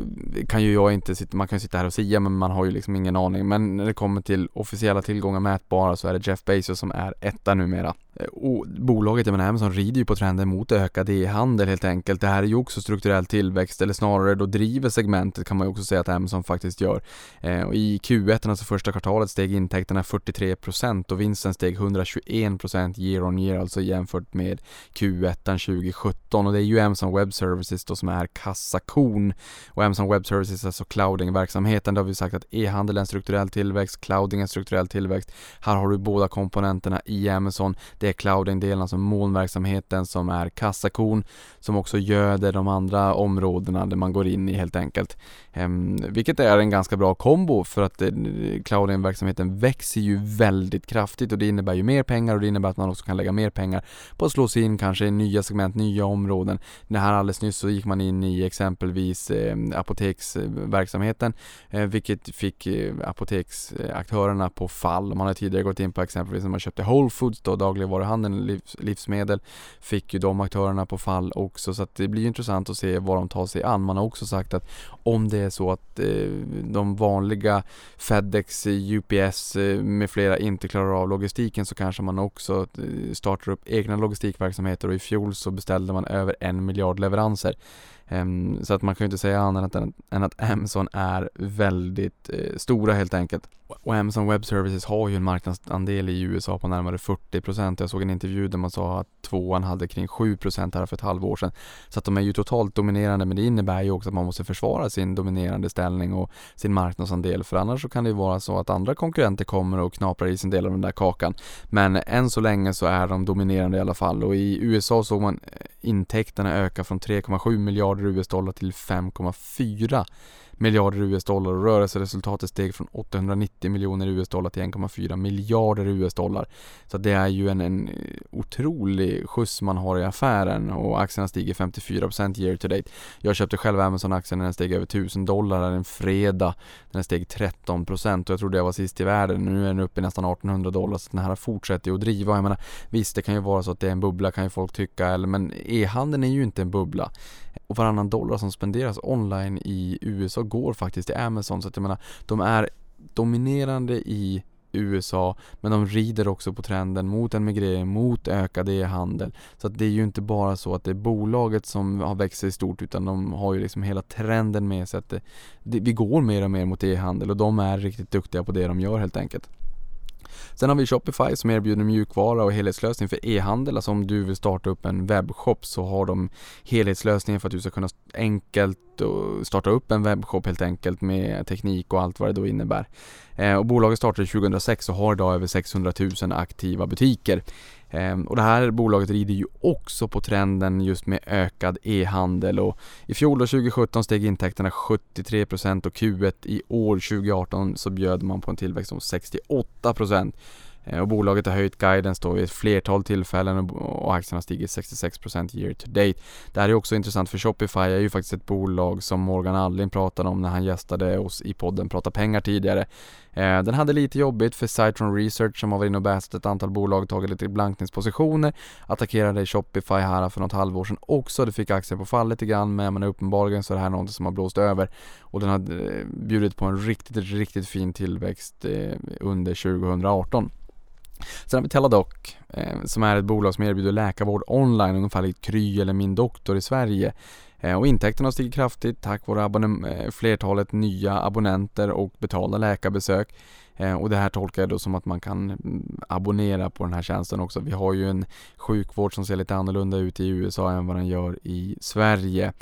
kan ju jag inte sitta, man kan ju sitta här och säga men man har ju liksom ingen aning. Men när det kommer till officiella tillgångar mätbara så är det Jeff Bezos som är etta numera. Eh, och bolaget, jag menar Amazon rider ju på trenden mot ökad e-handel helt enkelt. Det här är ju också strukturell tillväxt eller snarare då driver segmentet kan man ju också säga att Amazon faktiskt gör. Eh, och I Q1, alltså första kvartalet, steg intäkterna 43% och vinsten steg 121% year on year, alltså jämfört med Q1 2017 och det är ju Amazon Web Services då som är kassakon och Amazon Web Services, alltså clouding-verksamheten, där har vi sagt att e-handel är en strukturell tillväxt, clouding är en strukturell tillväxt. Här har du båda komponenterna i Amazon. Det är clouding-delen, alltså molnverksamheten som är kassakon som också göder de andra områdena där man går in i helt enkelt. Ehm, vilket är en ganska bra kombo för att eh, clouding-verksamheten växer ju väldigt kraftigt och det innebär ju mer pengar och det innebär att man också kan lägga mer pengar på att slå sig in kanske i nya segment, nya områden. Det här alldeles nyss så gick man in i exempelvis ehm, apoteksverksamheten eh, vilket fick eh, apoteksaktörerna på fall. Man har tidigare gått in på exempelvis när man köpte Whole Foods då, dagligvaruhandeln, livs, livsmedel, fick ju de aktörerna på fall också så att det blir intressant att se vad de tar sig an. Man har också sagt att om det är så att eh, de vanliga Fedex, UPS eh, med flera inte klarar av logistiken så kanske man också eh, startar upp egna logistikverksamheter och i fjol så beställde man över en miljard leveranser. Ehm, så att man kan ju inte säga annat än, än att Amazon är väldigt eh, stora helt enkelt. Och Amazon Web Services har ju en marknadsandel i USA på närmare 40%. Jag såg en intervju där man sa att tvåan hade kring 7% här för ett halvår sedan. Så att de är ju totalt dominerande men det innebär ju också att man måste försvara sin dominerande ställning och sin marknadsandel för annars så kan det ju vara så att andra konkurrenter kommer och knaprar i sin del av den där kakan. Men än så länge så är de dominerande i alla fall och i USA såg man eh, intäkterna öka från 3,7 miljarder US-dollar till 5,4 miljarder US-dollar och rörelseresultatet steg från 890 miljoner US-dollar till 1,4 miljarder US-dollar. Så det är ju en, en eh, otrolig skjuts man har i affären och aktierna stiger 54% year to date. Jag köpte själv Amazon-aktien när den steg över 1000 dollar en fredag. Den steg 13% och jag trodde jag var sist i världen. Nu är den uppe i nästan 1800 dollar så den här fortsätter att driva. Jag menar, visst, det kan ju vara så att det är en bubbla kan ju folk tycka, eller, men e-handeln är ju inte en bubbla och varannan dollar som spenderas online i USA går faktiskt till Amazon så att jag menar de är dominerande i USA men de rider också på trenden mot en migrering, mot ökad e-handel. Så att det är ju inte bara så att det är bolaget som har växt sig stort utan de har ju liksom hela trenden med sig att det, det, vi går mer och mer mot e-handel och de är riktigt duktiga på det de gör helt enkelt. Sen har vi Shopify som erbjuder mjukvara och helhetslösning för e-handel. Alltså om du vill starta upp en webbshop så har de helhetslösningen för att du ska kunna enkelt starta upp en webbshop helt enkelt med teknik och allt vad det då innebär. Eh, och bolaget startade 2006 och har idag över 600 000 aktiva butiker. Ehm, och det här bolaget rider ju också på trenden just med ökad e-handel och i fjol 2017 steg intäkterna 73% och Q1 i år 2018 så bjöd man på en tillväxt om 68% ehm, och bolaget har höjt guidance då vid ett flertal tillfällen och aktien har stigit 66% year to date. Det här är också intressant för Shopify är ju faktiskt ett bolag som Morgan Alling pratade om när han gästade oss i podden Prata pengar tidigare. Eh, den hade lite jobbigt för Citron Research som har varit inne och bäst ett antal bolag, tagit lite blankningspositioner, attackerade Shopify här för något halvår sedan också. Det fick aktien på fall lite grann men uppenbarligen så är det här något som har blåst över och den har eh, bjudit på en riktigt, riktigt fin tillväxt eh, under 2018. Sen har vi Teladoc eh, som är ett bolag som erbjuder läkarvård online ungefär likt Kry eller Min Doktor i Sverige. Eh, och intäkterna har stigit kraftigt tack vare eh, flertalet nya abonnenter och betalda läkarbesök. Eh, och det här tolkar jag då som att man kan mm, abonnera på den här tjänsten också. Vi har ju en sjukvård som ser lite annorlunda ut i USA än vad den gör i Sverige.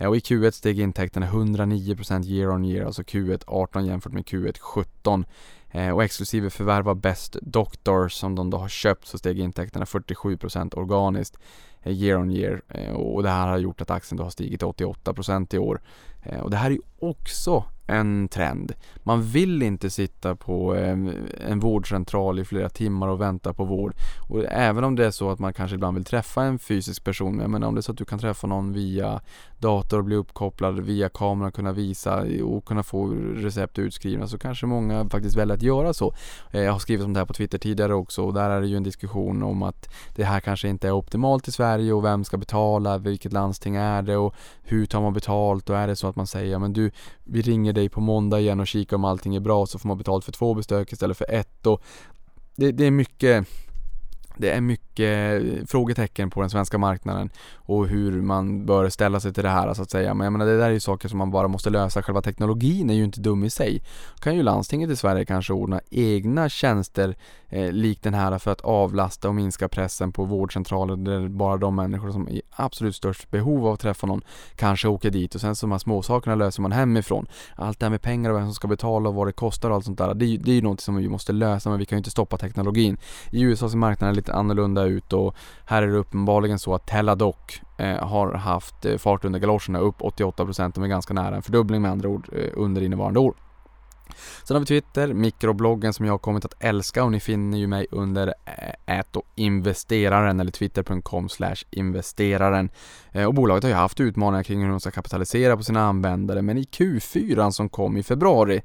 Och i Q1 steg intäkterna 109% year on year, alltså Q1 18 jämfört med Q1 17. Och exklusive förvärv av Best Doctor som de då har köpt så steg intäkterna 47% organiskt Eh, year on year eh, och det här har gjort att aktien då har stigit 88% i år. Eh, och det här är också en trend. Man vill inte sitta på en vårdcentral i flera timmar och vänta på vård. Och även om det är så att man kanske ibland vill träffa en fysisk person, men om det är så att du kan träffa någon via dator och bli uppkopplad via kamera, kunna visa och kunna få recept utskrivna så kanske många faktiskt väljer att göra så. Eh, jag har skrivit om det här på Twitter tidigare också och där är det ju en diskussion om att det här kanske inte är optimalt i Sverige och vem ska betala, vilket landsting är det och hur tar man betalt och är det så att man säger ja men du, vi ringer dig på måndag igen och kikar om allting är bra så får man betalt för två besök istället för ett och det, det är mycket det är mycket eh, frågetecken på den svenska marknaden och hur man bör ställa sig till det här så att säga. Men jag menar, det där är ju saker som man bara måste lösa. Själva teknologin är ju inte dum i sig. Då kan ju landstinget i Sverige kanske ordna egna tjänster eh, likt den här för att avlasta och minska pressen på vårdcentraler där bara de människor som är i absolut störst behov av att träffa någon kanske åker dit och sen så de här småsakerna löser man hemifrån. Allt det här med pengar och vem som ska betala och vad det kostar och allt sånt där. Det är, det är ju något som vi måste lösa men vi kan ju inte stoppa teknologin. I USA ser marknaden lite annorlunda ut och här är det uppenbarligen så att Teladoc eh, har haft eh, fart under galoscherna upp 88% De är ganska nära en fördubbling med andra ord eh, under innevarande år. Sen har vi Twitter, mikrobloggen som jag har kommit att älska och ni finner ju mig under eh, investeraren eller twitter.com investeraren. Eh, och bolaget har ju haft utmaningar kring hur de ska kapitalisera på sina användare men i Q4 som kom i februari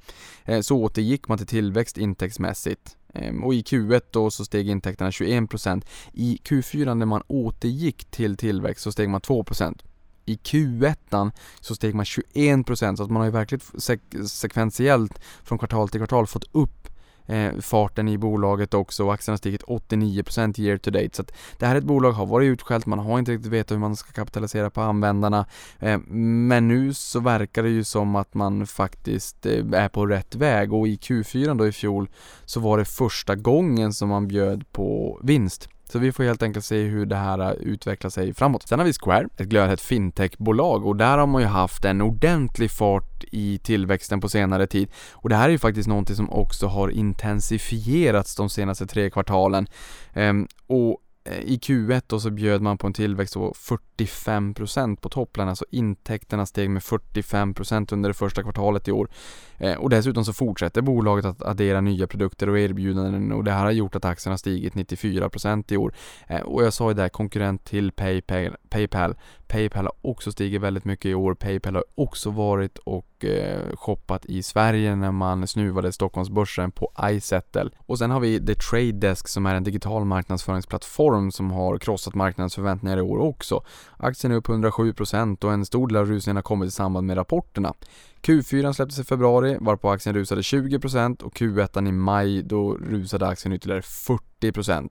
så återgick man till tillväxt intäktsmässigt. Ehm, och i Q1 då så steg intäkterna 21%. I Q4 när man återgick till tillväxt så steg man 2% i Q1 så steg man 21% så att man har ju verkligen sek- sekventiellt från kvartal till kvartal fått upp eh, farten i bolaget också och aktien har stigit 89% year to date. Så att det här är ett bolag har varit utskällt, man har inte riktigt vetat hur man ska kapitalisera på användarna. Eh, men nu så verkar det ju som att man faktiskt eh, är på rätt väg och i Q4 då i fjol så var det första gången som man bjöd på vinst. Så vi får helt enkelt se hur det här äh, utvecklar sig framåt. Sen har vi Square, ett glödhett fintechbolag och där har man ju haft en ordentlig fart i tillväxten på senare tid. Och det här är ju faktiskt någonting som också har intensifierats de senaste tre kvartalen. Ehm, och Eh, i Q1 då så bjöd man på en tillväxt på 45% på topplen, alltså intäkterna steg med 45% under det första kvartalet i år. Eh, och dessutom så fortsätter bolaget att addera nya produkter och erbjudanden och det här har gjort att aktien har stigit 94% i år. Eh, och jag sa ju det, konkurrent till Paypal, Paypal. Paypal har också stigit väldigt mycket i år. Paypal har också varit och eh, shoppat i Sverige när man snuvade Stockholmsbörsen på iSettle. Och sen har vi The Trade Desk som är en digital marknadsföringsplattform som har krossat marknadens förväntningar i år också. Aktien är upp 107% och en stor del av rusningen har kommit i samband med rapporterna. Q4 släpptes i februari varpå aktien rusade 20% och Q1 i maj då rusade aktien ytterligare 40%.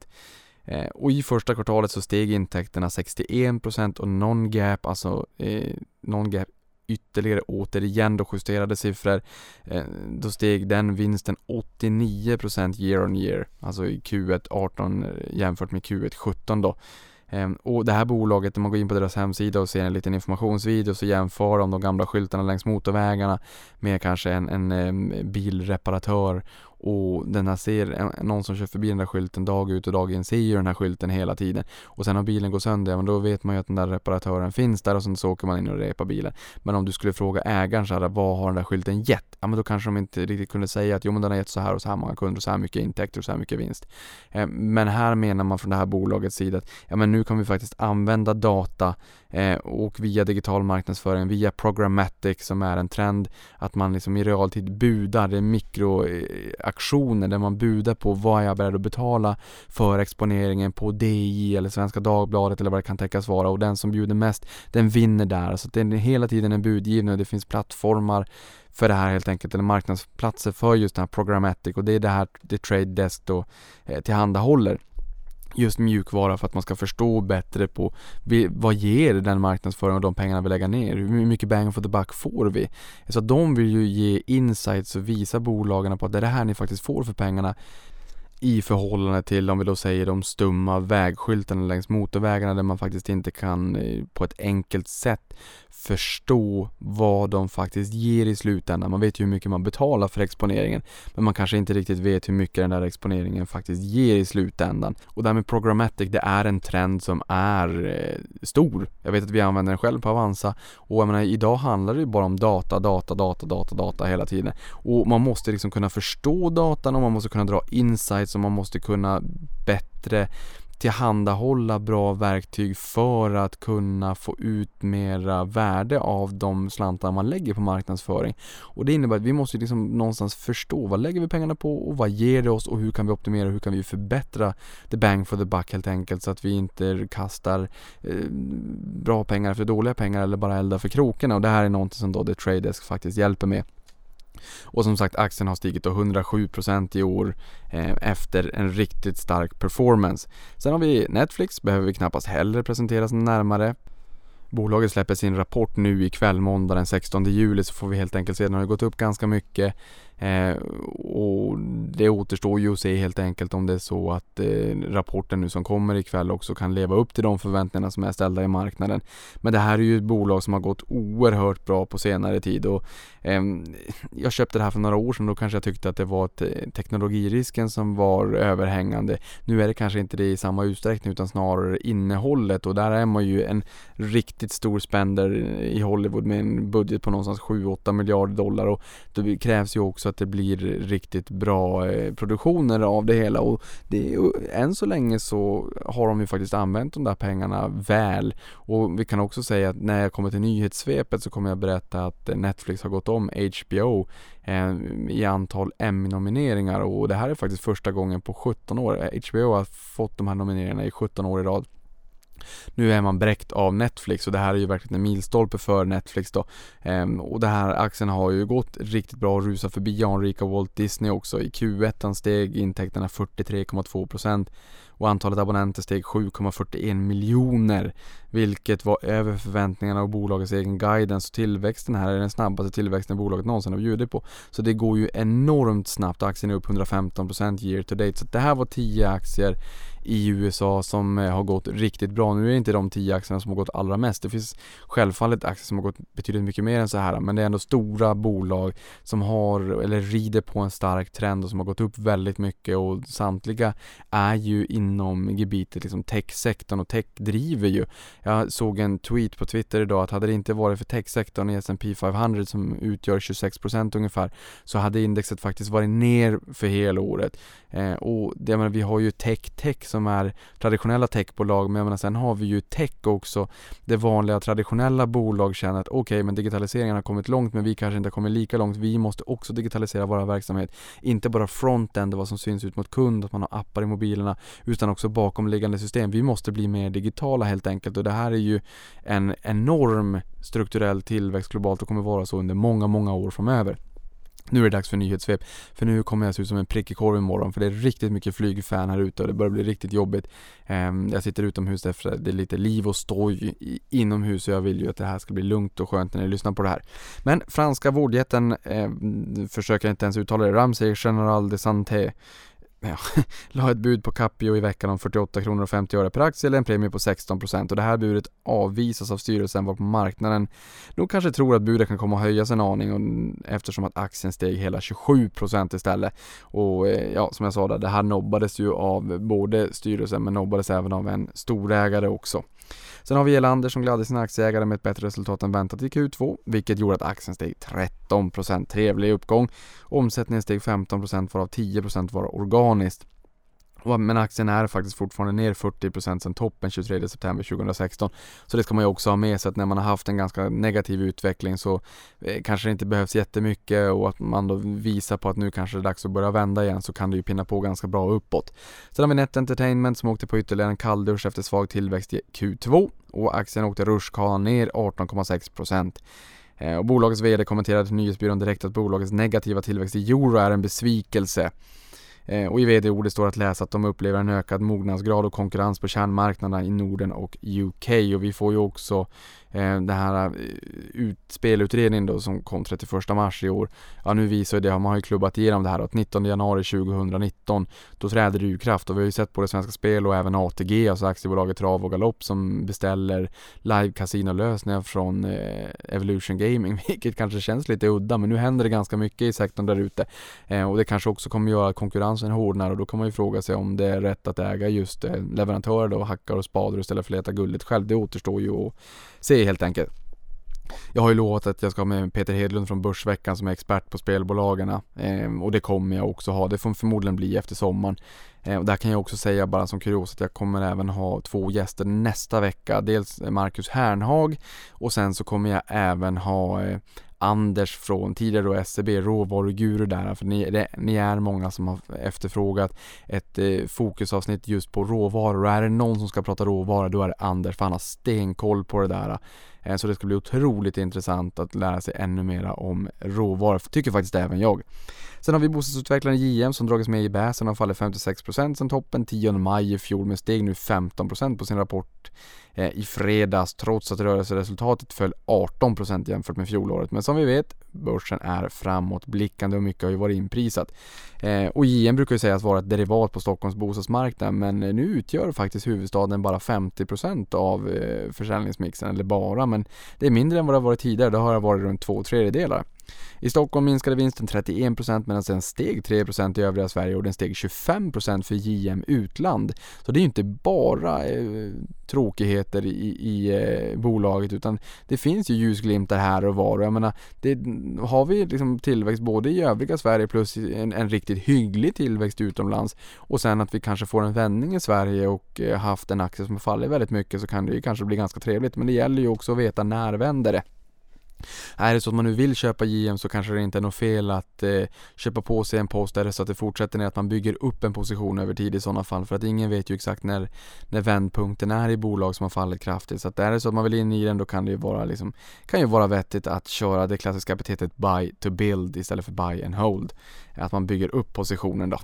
Eh, och i första kvartalet så steg intäkterna 61% och non-gap, alltså eh, non-gap ytterligare återigen då justerade siffror. Eh, då steg den vinsten 89% year on year, alltså i Q1 18 eh, jämfört med Q1 17 då. Ehm, och det här bolaget, när man går in på deras hemsida och ser en liten informationsvideo så jämför de de gamla skyltarna längs motorvägarna med kanske en, en ehm, bilreparatör och den här ser, någon som kör förbi den där skylten dag ut och dag in ser ju den här skylten hela tiden. Och sen om bilen går sönder, men då vet man ju att den där reparatören finns där och sen så åker man in och repar bilen. Men om du skulle fråga ägaren så här, vad har den där skylten gett? Ja men då kanske de inte riktigt kunde säga att jo men den har gett så här och så här många kunder och så här mycket intäkter och så här mycket vinst. Eh, men här menar man från det här bolagets sida att ja men nu kan vi faktiskt använda data eh, och via digital marknadsföring, via programmatic som är en trend, att man liksom i realtid budar, det är mikro eh, auktioner där man budar på vad jag är beredd att betala för exponeringen på DI eller Svenska Dagbladet eller vad det kan tänkas vara. Och den som bjuder mest, den vinner där. Så det är hela tiden en budgivning och det finns plattformar för det här helt enkelt, eller marknadsplatser för just den här programmatic. Och det är det här det Trade Desk då eh, tillhandahåller just mjukvara för att man ska förstå bättre på vad ger den marknadsföringen och de pengarna vi lägger ner? Hur mycket bang for the buck får vi? Så de vill ju ge insights och visa bolagen på att det är det här ni faktiskt får för pengarna i förhållande till om vi då säger de stumma vägskyltarna längs motorvägarna där man faktiskt inte kan eh, på ett enkelt sätt förstå vad de faktiskt ger i slutändan. Man vet ju hur mycket man betalar för exponeringen men man kanske inte riktigt vet hur mycket den där exponeringen faktiskt ger i slutändan. Och det här med programmatic, det är en trend som är eh, stor. Jag vet att vi använder den själv på Avanza och jag menar idag handlar det ju bara om data, data, data, data, data hela tiden. Och man måste liksom kunna förstå datan och man måste kunna dra insights som man måste kunna bättre tillhandahålla bra verktyg för att kunna få ut mera värde av de slantar man lägger på marknadsföring. Och det innebär att vi måste liksom någonstans förstå vad lägger vi pengarna på och vad ger det oss och hur kan vi optimera och hur kan vi förbättra the bang for the buck helt enkelt så att vi inte kastar eh, bra pengar för dåliga pengar eller bara eldar för krokarna och det här är någonting som då The Trade Desk faktiskt hjälper med. Och som sagt aktien har stigit 107% i år eh, efter en riktigt stark performance. Sen har vi Netflix, behöver vi knappast heller presenteras närmare. Bolaget släpper sin rapport nu ikväll måndag den 16 juli så får vi helt enkelt se. Den har gått upp ganska mycket. Eh, och det återstår ju att se helt enkelt om det är så att eh, rapporten nu som kommer ikväll också kan leva upp till de förväntningarna som är ställda i marknaden. Men det här är ju ett bolag som har gått oerhört bra på senare tid och eh, jag köpte det här för några år sedan då kanske jag tyckte att det var ett, eh, teknologirisken som var överhängande. Nu är det kanske inte det i samma utsträckning utan snarare innehållet och där är man ju en riktigt stor spender i Hollywood med en budget på någonstans 7-8 miljarder dollar och det krävs ju också att det blir riktigt bra eh, produktioner av det hela och det, än så länge så har de ju faktiskt använt de där pengarna väl och vi kan också säga att när jag kommer till nyhetssvepet så kommer jag berätta att Netflix har gått om HBO eh, i antal Emmy-nomineringar och det här är faktiskt första gången på 17 år. HBO har fått de här nomineringarna i 17 år i rad. Nu är man bräckt av Netflix och det här är ju verkligen en milstolpe för Netflix då. Ehm, och det här aktien har ju gått riktigt bra och rusat förbi anrika Walt Disney också. I Q1 steg intäkterna 43,2% och antalet abonnenter steg 7,41 miljoner vilket var över förväntningarna och bolagets egen guidance och tillväxten här är den snabbaste tillväxten bolaget någonsin har bjudit på. Så det går ju enormt snabbt, aktien är upp 115% year to date. Så det här var 10 aktier i USA som eh, har gått riktigt bra. Nu är det inte de 10 aktierna som har gått allra mest. Det finns självfallet aktier som har gått betydligt mycket mer än så här men det är ändå stora bolag som har eller rider på en stark trend och som har gått upp väldigt mycket och samtliga är ju inom gebitet liksom techsektorn och tech driver ju. Jag såg en tweet på Twitter idag att hade det inte varit för techsektorn i S&P 500 som utgör 26% ungefär så hade indexet faktiskt varit ner för hela året. Eh, och det, menar, vi har ju tech tech som som är traditionella techbolag men jag menar, sen har vi ju tech också. Det vanliga traditionella bolag känner att okej okay, men digitaliseringen har kommit långt men vi kanske inte har kommit lika långt. Vi måste också digitalisera vår verksamhet. Inte bara frontend, vad som syns ut mot kund, att man har appar i mobilerna utan också bakomliggande system. Vi måste bli mer digitala helt enkelt och det här är ju en enorm strukturell tillväxt globalt och kommer vara så under många, många år framöver. Nu är det dags för nyhetssvep, för nu kommer jag se ut som en prick i korv imorgon för det är riktigt mycket flygfan här ute och det börjar bli riktigt jobbigt. Ehm, jag sitter utomhus efter det är lite liv och stoj inomhus och jag vill ju att det här ska bli lugnt och skönt när ni lyssnar på det här. Men franska vårdjätten, eh, försöker inte ens uttala det, Ramsey General de Santé ja, [LAUGHS] la ett bud på Capio i veckan om 48 kronor och 50 öre per aktie eller en premie på 16 procent och det här budet avvisas av styrelsen varpå marknaden nog kanske tror att budet kan komma att höjas en aning och, eftersom att aktien steg hela 27 procent istället. Och eh, ja, som jag sa där, det här nobbades ju av både styrelsen men nobbades även av en storägare också. Sen har vi Elander som gladde sina aktieägare med ett bättre resultat än väntat i Q2, vilket gjorde att aktien steg 13%. Trevlig uppgång. Omsättningen steg 15% varav 10% var organiskt. Men aktien är faktiskt fortfarande ner 40% sedan toppen 23 september 2016. Så det ska man ju också ha med sig att när man har haft en ganska negativ utveckling så eh, kanske det inte behövs jättemycket och att man då visar på att nu kanske det är dags att börja vända igen så kan det ju pinna på ganska bra uppåt. Sen har vi Net Entertainment som åkte på ytterligare en kalldusch efter svag tillväxt i Q2 och aktien åkte rutschkana ner 18,6%. Eh, och bolagets VD kommenterade till Nyhetsbyrån direkt att bolagets negativa tillväxt i euro är en besvikelse. Eh, och i vd-ordet står att läsa att de upplever en ökad mognadsgrad och konkurrens på kärnmarknaderna i Norden och UK. Och vi får ju också eh, den här eh, ut, spelutredningen då som kom 31 mars i år. Ja nu visar det, man har ju klubbat igenom det här att 19 januari 2019 då träder det ur kraft och vi har ju sett både Svenska Spel och även ATG, alltså aktiebolaget Trav och Galopp som beställer live kasinolösningar från eh, Evolution Gaming, [LAUGHS] vilket kanske känns lite udda men nu händer det ganska mycket i sektorn där ute eh, och det kanske också kommer göra att konkurrensen hårdnar och då kan man ju fråga sig om det är rätt att äga just eh, leverantörer då, hackar och spader istället för att leta guldet själv. Det återstår ju att se helt enkelt. Jag har ju lovat att jag ska ha med Peter Hedlund från Börsveckan som är expert på spelbolagen eh, och det kommer jag också ha. Det får förmodligen bli efter sommaren. Eh, och där kan jag också säga bara som kurios att jag kommer även ha två gäster nästa vecka. Dels Marcus Hernhag och sen så kommer jag även ha eh, Anders från tidigare då SEB, råvaruguru där, för ni, det, ni är många som har efterfrågat ett eh, fokusavsnitt just på råvaror och är det någon som ska prata råvaror då är det Anders för han har stenkoll på det där. Eh, så det ska bli otroligt intressant att lära sig ännu mera om råvaror, tycker faktiskt även jag. Sen har vi bostadsutvecklaren JM som dragits med i bäsen och fallit 56% sen toppen 10 maj i fjol men steg nu 15% på sin rapport eh, i fredags trots att rörelseresultatet föll 18% jämfört med fjolåret. Men som vi vet, börsen är framåtblickande och mycket har ju varit inprisat. Eh, och JM brukar ju sägas vara ett derivat på Stockholms bostadsmarknad men nu utgör faktiskt huvudstaden bara 50% av eh, försäljningsmixen, eller bara, men det är mindre än vad det har varit tidigare. Det har varit runt två tredjedelar. I Stockholm minskade vinsten 31% medan den steg 3% i övriga Sverige och den steg 25% för JM Utland. Så det är ju inte bara eh, tråkigheter i, i eh, bolaget utan det finns ju ljusglimtar här och var och jag menar, det, har vi liksom tillväxt både i övriga Sverige plus en, en riktigt hygglig tillväxt utomlands och sen att vi kanske får en vändning i Sverige och eh, haft en aktie som faller fallit väldigt mycket så kan det ju kanske bli ganska trevligt men det gäller ju också att veta när vänder det. Är det så att man nu vill köpa JM så kanske det inte är något fel att eh, köpa på sig en post där så att det fortsätter ner att man bygger upp en position över tid i sådana fall för att ingen vet ju exakt när, när vändpunkten är i bolag som har fallit kraftigt så att är det så att man vill in i den då kan det ju vara liksom, kan ju vara vettigt att köra det klassiska epitetet buy to build istället för buy and hold. Att man bygger upp positionen då.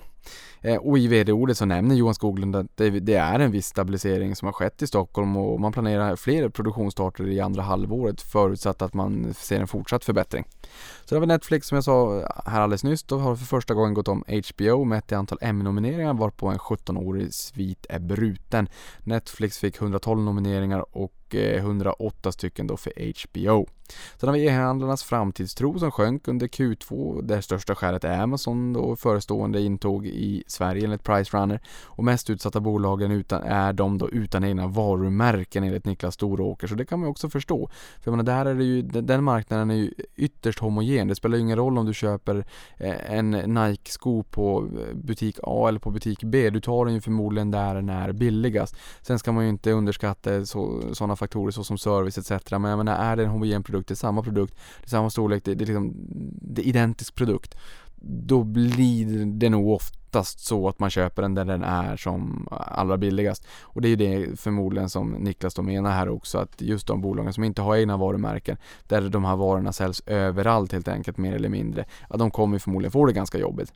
Eh, och i vd-ordet så nämner Johan Skoglund att det är en viss stabilisering som har skett i Stockholm och man planerar fler produktionsstarter i andra halvåret förutsatt att man ser en fortsatt förbättring. Så det var Netflix som jag sa här alldeles nyss, då har för första gången gått om HBO mätt i antal Emmy-nomineringar varpå en 17-årig svit är bruten. Netflix fick 112 nomineringar och eh, 108 stycken då för HBO. Sen har vi e-handlarnas framtidstro som sjönk under Q2 där största skälet är Amazon då förestående intåg i Sverige enligt Pricerunner och mest utsatta bolagen utan, är de då utan egna varumärken enligt Niklas Storåker så det kan man också förstå. För jag menar, där är det ju, den marknaden är ju ytterst homogen. Det spelar ju ingen roll om du köper eh, en Nike-sko på eh, butik A eller på butik B. Du tar den ju förmodligen där den är billigast. Sen ska man ju inte underskatta sådana faktorer såsom service etc. Men jag menar, är det en homogen produkt, det är samma produkt, det är samma storlek, det, det är liksom det är identisk produkt då blir det nog oftast så att man köper den där den är som allra billigast. Och det är ju det förmodligen som Niklas då menar här också att just de bolagen som inte har egna varumärken där de här varorna säljs överallt helt enkelt mer eller mindre. Ja, de kommer förmodligen få det ganska jobbigt.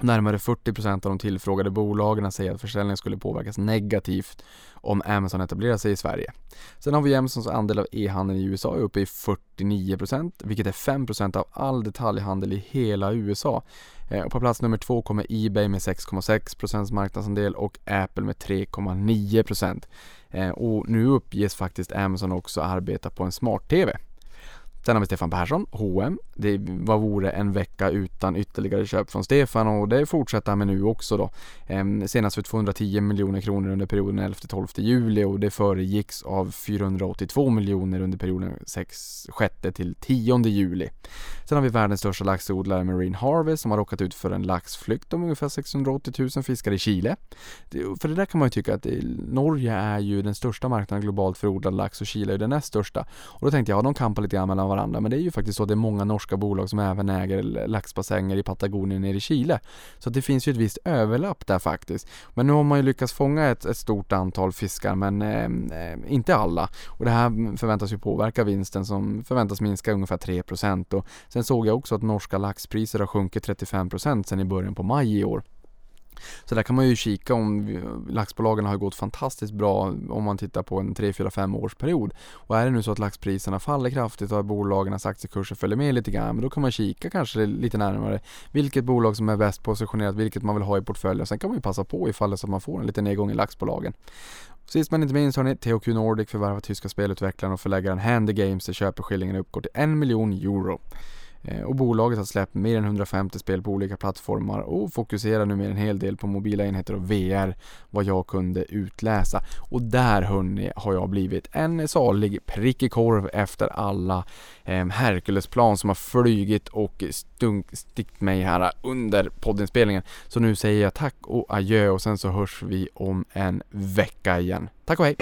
Närmare 40% av de tillfrågade bolagen säger att försäljningen skulle påverkas negativt om Amazon etablerar sig i Sverige. Sen har vi Amazons andel av e-handeln i USA uppe i 49% vilket är 5% av all detaljhandel i hela USA. Eh, och på plats nummer två kommer Ebay med 6,6% marknadsandel och Apple med 3,9%. Eh, och nu uppges faktiskt Amazon också arbeta på en smart-TV. Sen har vi Stefan Persson, H&M. Det vad vore en vecka utan ytterligare köp från Stefan och det fortsätter han med nu också då. Ehm, senast för 210 miljoner kronor under perioden 11-12 juli och det föregicks av 482 miljoner under perioden 6 till 10 juli. Sen har vi världens största laxodlare Marine Harvest som har råkat ut för en laxflykt om ungefär 680 000 fiskare i Chile. för det där kan man ju tycka att Norge är ju den största marknaden globalt för odlad lax och Chile är den näst största. Och då tänkte jag, ja de kampar lite grann mellan varandra men det är ju faktiskt så att det är många norska bolag som även äger laxbassänger i Patagonien nere i Chile. Så det finns ju ett visst överlapp där faktiskt. Men nu har man ju lyckats fånga ett, ett stort antal fiskar men eh, eh inte alla. Och det här förväntas ju påverka vinsten som förväntas minska ungefär 3% och sen såg jag också att norska laxpriser har sjunkit 35% sen i början på maj i år. Så där kan man ju kika om laxbolagen har gått fantastiskt bra om man tittar på en 3, 4, 5 års period. Och är det nu så att laxpriserna faller kraftigt och att bolagens aktiekurser följer med lite grann, men då kan man kika kanske lite närmare vilket bolag som är bäst positionerat, vilket man vill ha i portföljen. Sen kan man ju passa på ifall det så att man får en liten nedgång i laxbolagen. Sist men inte minst hörni, THQ Nordic förvärvar tyska spelutvecklaren och förläggaren Handy Games där köpeskillingen uppgår till 1 miljon euro. Eh, och bolaget har släppt mer än 150 spel på olika plattformar och fokuserar nu mer en hel del på mobila enheter och VR vad jag kunde utläsa. Och där hörni har jag blivit en salig prickig korv efter alla eh, Herculesplan som har flygit och stunk, stickt mig här under poddinspelningen. Så nu säger jag tack och adjö och sen så hörs vi om en vecka igen. Tack och hej!